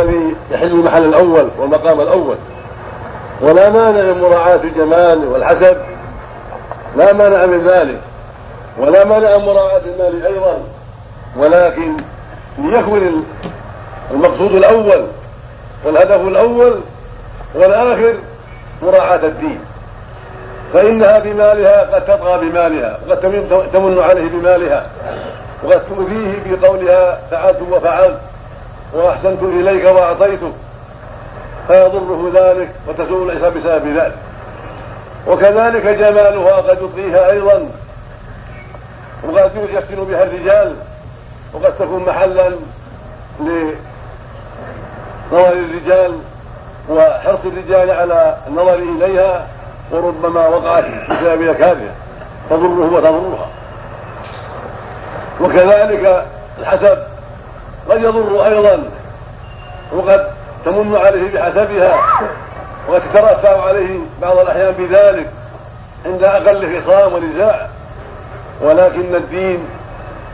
الذي يحل محل الأول والمقام الأول. ولا مانع من مراعاة الجمال والحسب. لا مانع من ذلك. ولا مانع من مراعاة المال أيضا. ولكن ليكون المقصود الأول والهدف الأول والآخر مراعاة الدين. فإنها بمالها قد تطغى بمالها وقد تمن عليه بمالها وقد تؤذيه بقولها فعلت وفعلت. وأحسنت إليك وأعطيتك فيضره ذلك وتسوء العيسى بسبب ذلك. وكذلك جمالها قد يطغيها أيضا. وقد يفتن بها الرجال. وقد تكون محلا لنظر الرجال وحرص الرجال على النظر إليها. وربما وقعت بسبب نكابها تضره وتضرها. وكذلك الحسب قد يضر أيضا وقد تمن عليه بحسبها وقد عليه بعض الأحيان بذلك عند أقل خصام ونزاع. ولكن الدين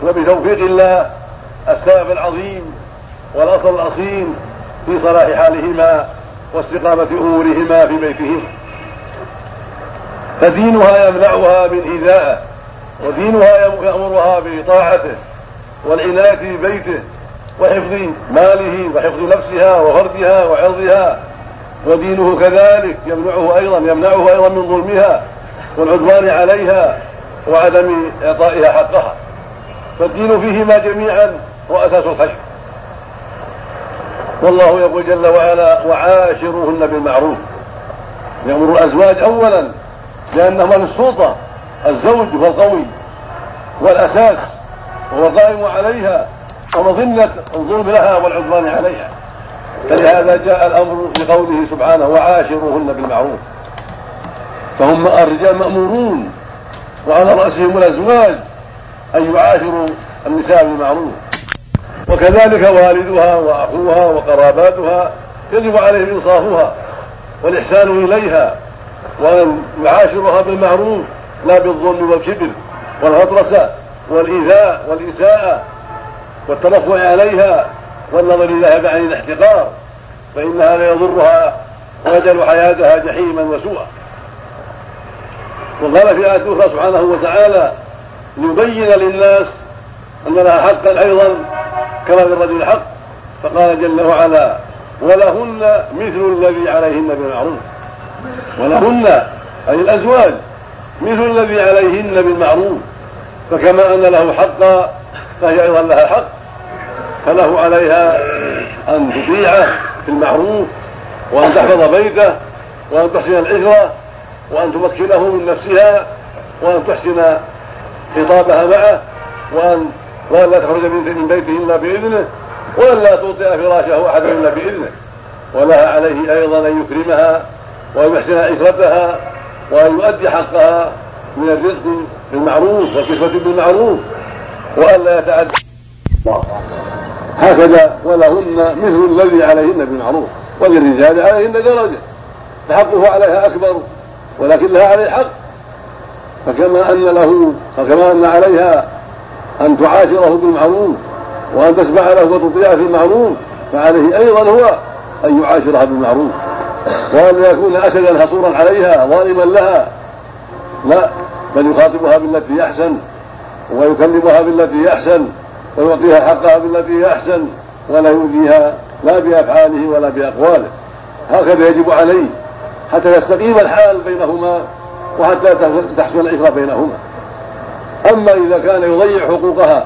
وبتوفيق الله السبب العظيم والأصل الأصيل في صلاح حالهما واستقامة أمورهما في بيتهما. فدينها يمنعها من إيذائه ودينها يأمرها بطاعته والعناية ببيته وحفظ ماله وحفظ نفسها وفردها وعرضها ودينه كذلك يمنعه أيضا يمنعه أيضا من ظلمها والعدوان عليها وعدم إعطائها حقها. فالدين فيهما جميعا هو أساس الخير والله يقول جل وعلا وعاشروهن بالمعروف يأمر الأزواج اولا لانهما للسلطه الزوج هو القوي والأساس وهو القائم عليها ومظنه الظلم لها والعدوان عليها. فلهذا جاء الأمر بقوله سبحانه وعاشروهن بالمعروف. فهم الرجال مأمورون وعلى رأسهم الأزواج أن يعاشروا النساء بالمعروف. وكذلك والدها وأخوها وقراباتها يجب عليهم إنصافها والإحسان إليها وأن يعاشرها بالمعروف لا بالظلم والكبر والغطرسة والإيذاء والإساءة والترفع عليها والنظر إليها بعين الاحتقار فإنها ليضرها ويجعل حياتها جحيما وسوءا. وقال في آية أخرى سبحانه وتعالى ليبين للناس أن لها حقا أيضا كما للرجل حق. فقال جل وعلا ولهن مثل الذي عليهن بالمعروف. ولهن أي الأزواج مثل الذي عليهن بالمعروف. فكما أن له حقا فهي أيضا لها حق. فله عليها أن تطيعه في المعروف وأن تحفظ بيته وأن تحسن العشرة وأن تمكنه من نفسها وأن تحسن خطابها معه وأن لا تخرج من بيته إلا بإذنه وأن لا توطئ فراشه أحد إلا بإذنه. ولها عليه أيضا أن يكرمها وأن يحسن عشرتها وأن يؤدي حقها من الرزق بالمعروف والكسوة بالمعروف وأن لا يتعدى. هكذا ولهن مثل الذي عليهن بالمعروف وللرجال عليهن درجة فحقه عليها أكبر ولكن لها عليه حق فكما أن له فكما أن عليها أن تعاشره بالمعروف وأن تسمع له وتطيعه في المعروف فعليه أيضا هو أن يعاشرها بالمعروف. وأن يكون أسدا حصورا عليها ظالما لها. لا بل يخاطبها بالتي أحسن ويكلمها بالتي أحسن. ويعطيها حقها بالتي أحسن ولا يؤذيها لا بأفعاله ولا بأقواله. هكذا يجب عليه حتى يستقيم الحال بينهما وحتى تحسن العشرة بينهما. أما إذا كان يضيع حقوقها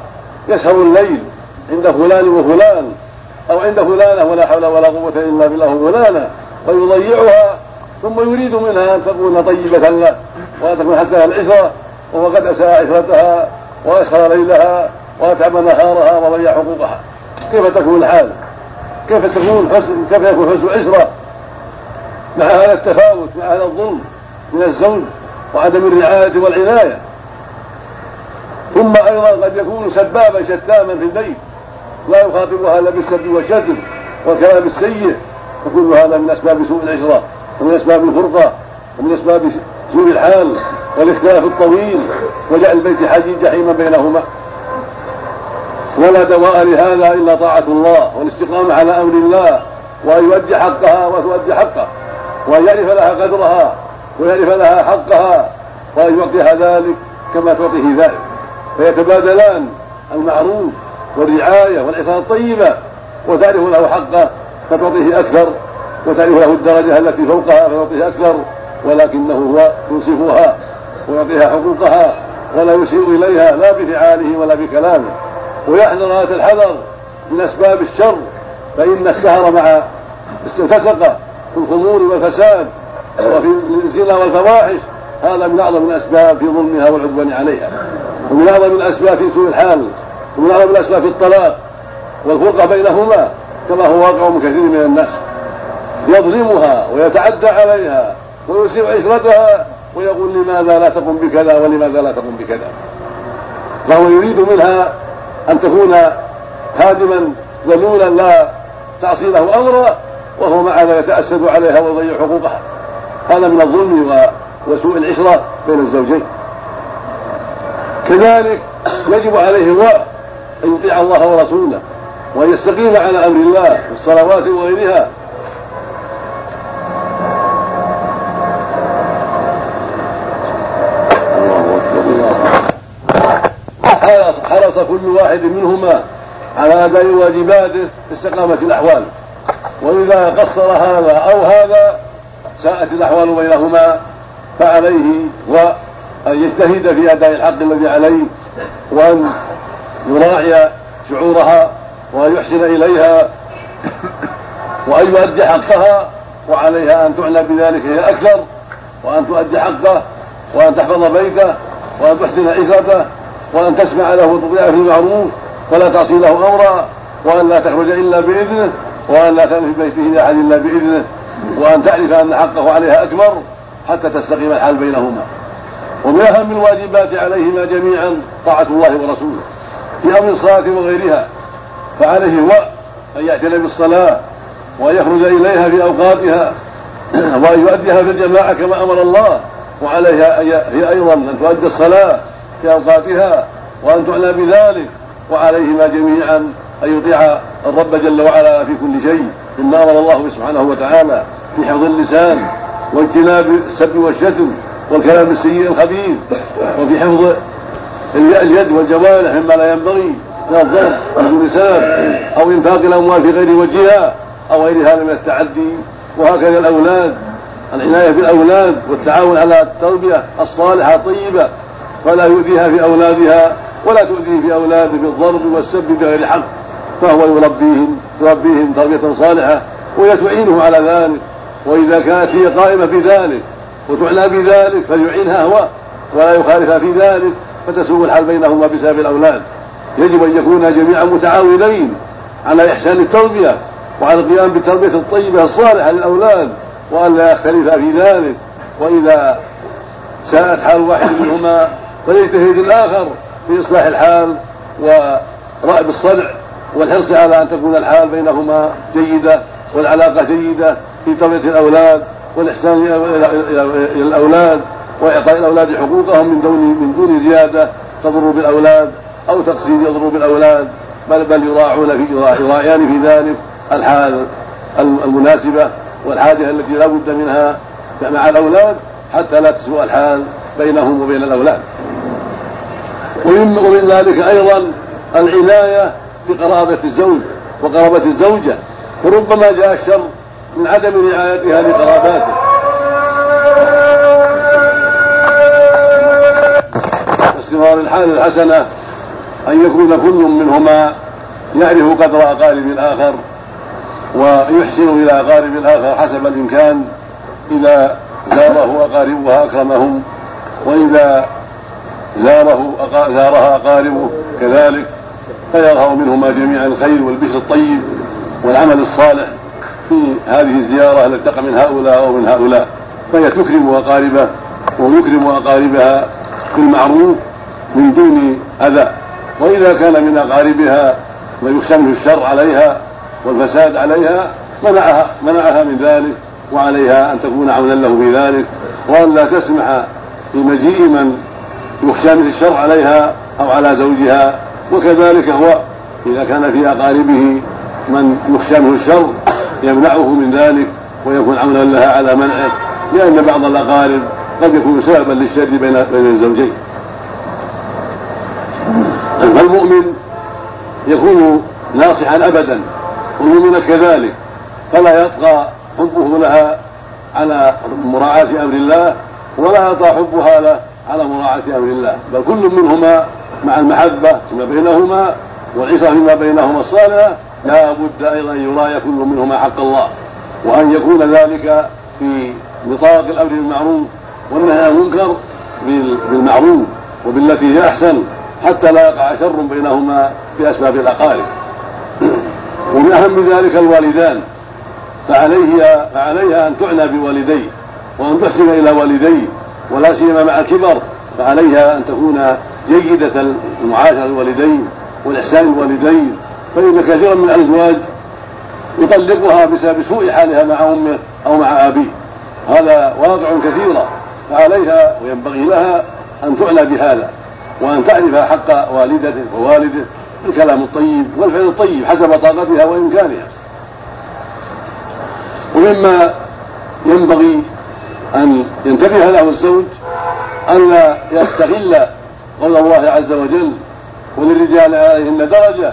يسهر الليل عند فلان وفلان أو عند فلانة ولا حول ولا قوة إلا بالله فلانة ويضيعها ثم يريد منها أن تكون طيبة له وأن تكون حسنة العشرة وهو قد أساء عشرتها وأسهر ليلها وأتعب نهارها وضيع حقوقها. كيف تكون الحال؟ كيف تكون حسن كيف يكون حسن عشرة؟ مع هذا التفاوت مع هذا الظلم من الزوج وعدم الرعاية والعناية. ثم أيضا قد يكون سبابا شتاما في البيت. لا يخاطبها إلا بالسب والشتم والكلام السيء. فكل هذا من أسباب سوء العشرة ومن أسباب الفرقة ومن أسباب سوء الحال والاختلاف الطويل وجعل البيت حاجي جحيما بينهما. ولا دواء لهذا إلا طاعة الله والاستقامة على أمر الله وان يؤدي حقها وتؤدي حقه وان يعرف لها قدرها ويعرف لها حقها وان يعطيها ذلك كما تعطيه ذلك. فيتبادلان المعروف والرعاية والعفاف الطيبة وتعرف له حقه فتعطيه أكثر وتعرف له الدرجة التي فوقها فتعطيه أكثر ولكنه هو ينصفها ويعطيها حقوقها ولا يسيء إليها لا بفعاله ولا بكلامه. ويحذر هذا الحذر من أسباب الشر فإن السهر مع الفسقة في الخمور والفساد وفي الزنا والفواحش هذا من أعظم الأسباب في ظلمها والعدوان عليها. ومن أعظم الأسباب في سوء الحال ومن أعظم الأسباب في الطلاق. والفرقة بينهما كما هو واقع من كثير من الناس. يظلمها ويتعدى عليها ويسيء عشرتها ويقول لماذا لا تقم بكذا ولماذا لا تقم بكذا. فهو يريد منها أن تكون هادما ذلولا لا تعصي له أمرا وهو مع ذلك يتاسد عليها ويضيع حقوقها. هذا من الظلم وسوء العشرة بين الزوجين. كذلك يجب عليه هو أن يطيع الله ورسوله وأن يستقيم على أمر الله في الصلوات وغيرها حرص كل واحد منهما على أداء واجباته استقامت الأحوال. وإذا قصر هذا أو هذا ساءت الأحوال بينهما فعليه وان يجتهد في أداء الحق الذي عليه وأن يراعي شعورها وأن يحسن إليها وأن يؤدي حقها وعليها أن تعنى بذلك هي أكثر وأن تؤدي حقه وأن تحفظ بيته وأن تحسن عزته وأن تسمع له وتطيع في المعروف ولا تعصي له أمرا وأن لا تخرج إلا بإذنه وأن لا تأتي في بيته لأحد إلا بإذنه وأن تعرف أن حقه عليها أكبر حتى تستقيم الحال بينهما. ومن أهم الواجبات عليهما جميعا طاعة الله ورسوله. في أمر الصلاة وغيرها فعليه هو أن يعتني بالصلاة وأن يخرج إليها في أوقاتها وأن يؤديها في الجماعة كما أمر الله وعليها هي أيضا أن تؤدي الصلاة في أوقاتها وأن تعنى بذلك وعليهما جميعا أن يطيع الرب جل وعلا في كل شيء. مما أمر الله سبحانه وتعالى في حفظ اللسان واجتناب السب والشتم والكلام السيء الخبيث وفي حفظ اليد والجوارح مما لا ينبغي من الضرب بدون سبب أو إنفاق الأموال في غير وجهها أو غير هذا من التعدي. وهكذا الأولاد العناية بالأولاد والتعاون على التربية الصالحة الطيبة فلا يؤذيها في أولادها ولا تؤذيه في أولاده بالضرب والسب بغير حق فهو يربيهم يربيهم تربية صالحة ويتعينه على ذلك. وإذا كانت هي قائمة بذلك وتعنى بذلك فليعينها هو. ولا يخالفها في ذلك فتسوء الحال بينهما بسبب الأولاد. يجب أن يكونا جميعا متعاونين على إحسان التربية وعلى القيام بالتربية الطيبة الصالحة للأولاد وأن لا يختلفا في ذلك. وإذا ساءت حال واحد منهما فليجتهد الآخر في إصلاح الحال ورأب الصدع والحرص على أن تكون الحال بينهما جيدة والعلاقة جيدة في تربية الأولاد والإحسان إلى الأولاد وإعطاء الأولاد حقوقهم من دون من دون زيادة تضر بالأولاد أو تقصير يضر بالأولاد بل بل يراعون في يراعيان في ذلك الحال المناسبة والحاجة التي لا بد منها مع الأولاد حتى لا تسوء الحال بينهم وبين الأولاد. ومن, ومن ذلك أيضا العناية بقرابة الزوج وقرابة الزوجة فربما جاء الشر من عدم رعايتها لقراباته. استمرار الحال الحسنة أن يكون كل منهما يعرف قدر أقارب الآخر ويحسن إلى أقارب الآخر حسب الإمكان إذا زاره أقاربها أكرمهم وإذا زاره زارها أقاربه كذلك فيظهر منهما جميعا الخير والبشر الطيب والعمل الصالح في هذه الزيارة التي تقع من هؤلاء أو من هؤلاء. فهي تكرم أقاربه ويكرم أقاربها بالمعروف من دون أذى. وإذا كان من أقاربها يخشى منه الشر عليها والفساد عليها منعها منعها من ذلك وعليها أن تكون عونا له في ذلك وأن لا تسمح بمجيء من يخشى من الشر عليها أو على زوجها وكذلك هو إذا كان في أقاربه من يخشى منه الشر يمنعه من ذلك ويكون عونا لها على منعه لأن بعض الأقارب قد يكون سببا للشر بين بين الزوجين. فالمؤمن يكون ناصحا أبدا والمؤمنة كذلك فلا يطغى حبه لها على مراعاة أمر الله ولا يطغى حبها له على مراعاة أمر الله. بل كل منهما مع المحبة فيما بينهما والعشرة فيما بينهما الصالحة لا بد أيضا أن يراعي كل منهما حق الله. وأن يكون ذلك في نطاق الأمر بالمعروف والنهي عن المنكر بالمعروف وبالتي هي أحسن حتى لا يقع شر بينهما بأسباب الأقارب. ومن أهم ذلك الوالدان. فعليه فعليها أن تعنى بوالديه وأن تحسن إلى والديه. ولا سيما مع الكبر فعليها أن تكون جيدة المعاشرة الوالدين والإحسان الوالدين فإن كثيرا من الأزواج يطلقها بسبب سوء حالها مع أمه أو مع أبيه. هذا واقع كثيرا فعليها وينبغي لها أن تعنى بهذا وأن تعرف حق والدته ووالده الكلام الطيب والفعل الطيب حسب طاقتها وإمكانها. ومما ينبغي أن ينتبه له الزوج ألا يستغل قول الله عز وجل وللرجال عليهن درجة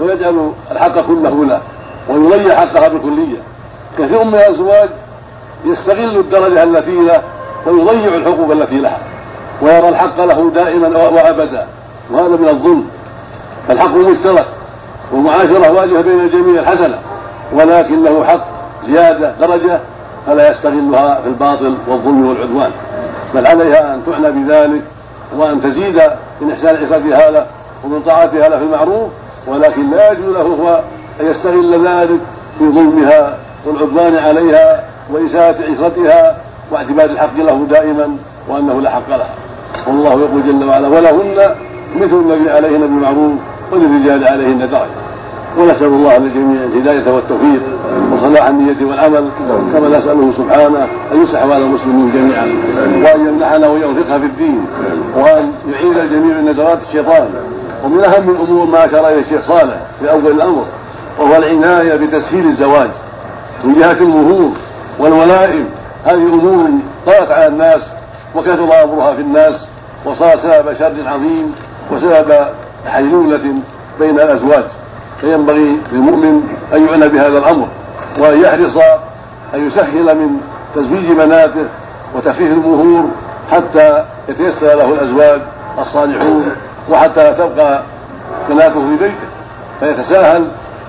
ويجعل الحق كله له ويضيع حقها بالكلية. كثير من الأزواج يستغل الدرجة التي له ويضيع الحقوق التي لها ويرى الحق له دائما وأبدا وهذا من الظلم. فالحق مشترك والمعاشرة واجبة بين الجميع الحسنة ولكن له حق زيادة درجة فلا يستغلها في الباطل والظلم والعدوان. بل عليها أن تعنى بذلك وأن تزيد من إحسان عشرتها له ومن طاعتها له في المعروف ولكن لا يجوز له هو أن يستغل ذلك في ظلمها والعدوان عليها وإساءة عشرتها واعتبار الحق له دائما وأنه لا حق لها. والله يقول جل وعلا ولهن مثل الذي عليهن بالمعروف وللرجال عليهن درجة. ونسأل الله للجميع الهداية والتوفيق وصلاح النية والعمل كما نسأله سبحانه أن يصلح على المسلمين جميعا وأن يمنحنا ويوفقها في الدين وأن يعيد الجميع من نزغات الشيطان ومن أهم الأمور ما أشار إليه الشيخ صالح في أول الأمر وهو العناية بتسهيل الزواج من جهة المهور والولائم. هذه أمور طغت على الناس وكثر أمرها في الناس وصار سبب شر عظيم وسبب حيلولة بين الأزواج. فينبغي للمؤمن أن يعنى بهذا الأمر وأن يحرص أن يسهل من تزويج بناته وتخفيف المهور حتى يتيسر له الأزواج الصالحون وحتى تبقى بناته في بيته. فيتساهل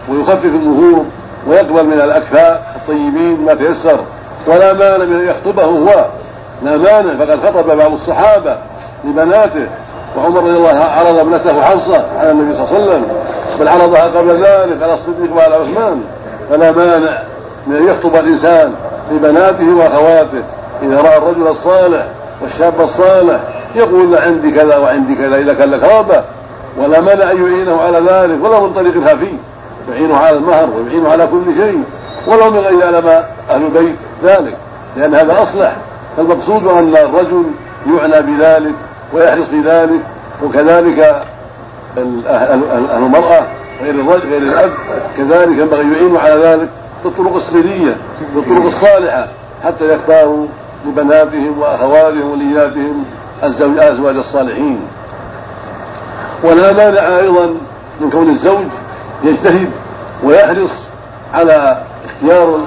ويخفف المهور ويقبل من الأكفاء الطيبين ما تيسر. ولا مانع من أن يخطبه هو. لا مانع فقد خطب بعض الصحابة لبناته وعمر رضي الله عرض ابنته حفصة على النبي صلى الله عليه وسلم. بل عرضها قبل ذلك على الصديق وعلى عثمان. فلا مانع من أن يخطب الإنسان لبناته وأخواته إذا رأى الرجل الصالح والشاب الصالح يقول عندي كذا وعندي كذا إذا كان لك رغبه ولا مانع أن يعينه على ذلك ولا من طريق الخفي يعينه على المهر ويعينه على كل شيء. ولو من غير يعلم أهل البيت ذلك لأن هذا أصلح. فالمقصود أن الرجل يعنى بذلك ويحرص في ذلك وكذلك المرأة غير الرجل غير الأب كذلك ينبغي يعينوا على ذلك بالطرق السرية بالطرق الصالحة حتى يختاروا لبناتهم وأخواتهم ولياتهم الأزواج الصالحين. ولا مانع أيضا من كون الزوج يجتهد ويحرص على اختيار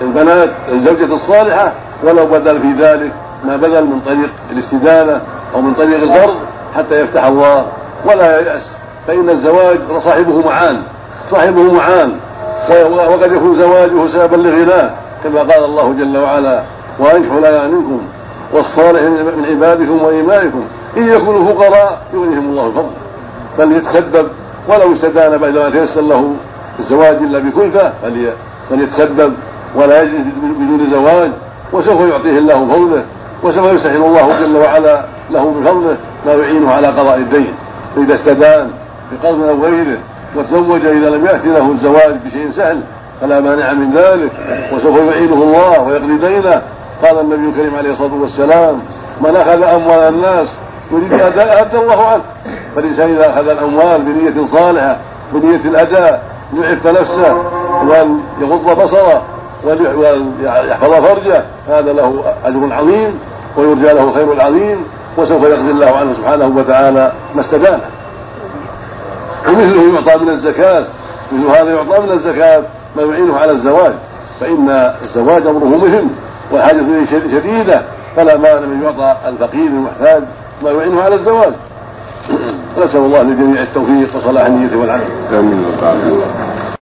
البنات الزوجة الصالحة ولو بدل في ذلك ما بدل من طريق الاستدانة أو من طريق القرض حتى يفتح الله ولا ييأس فإن الزواج صاحبه معان صاحبه معان وقد يكون زواجه سببا لغناه كما قال الله جل وعلا وأنكحوا لا والصالح من عبادكم وإيمانكم إن يكونوا فقراء يغنيهم الله فضله فليتسبب ولو استدان بعد ما تيسر له الزواج إلا بكلفة فليتسبب ولا يجلس بدون زواج وسوف يعطيه الله فضله وسوف يسهل الله جل وعلا له بفضله ما يعينه على قضاء الدين. فإذا استدان بقرض أو غيره وتزوج إذا لم يأتي له الزواج بشيء سهل فلا مانع من ذلك وسوف يعينه الله ويقضي دينه. قال النبي الكريم عليه الصلاة والسلام من أخذ أموال الناس يريد أداء أدى الله عنه. فالإنسان إذا أخذ الأموال بنية صالحة بنية الأداء ليعف نفسه وأن يغض بصره ويحفظ فرجه هذا له أجر عظيم ويرجى له الخير العظيم وسوف يقضي الله عنه سبحانه وتعالى ما استدانه ومثله يعطى من الزكاة مثل هذا يعطى من الزكاة ما يعينه على الزواج. فإن الزواج أمره مهم والحاجة إليه شديدة فلا مانع من يعطى الفقير المحتاج ما يعينه على الزواج. نسأل الله للجميع التوفيق وصلاح النية والعمل. آمين.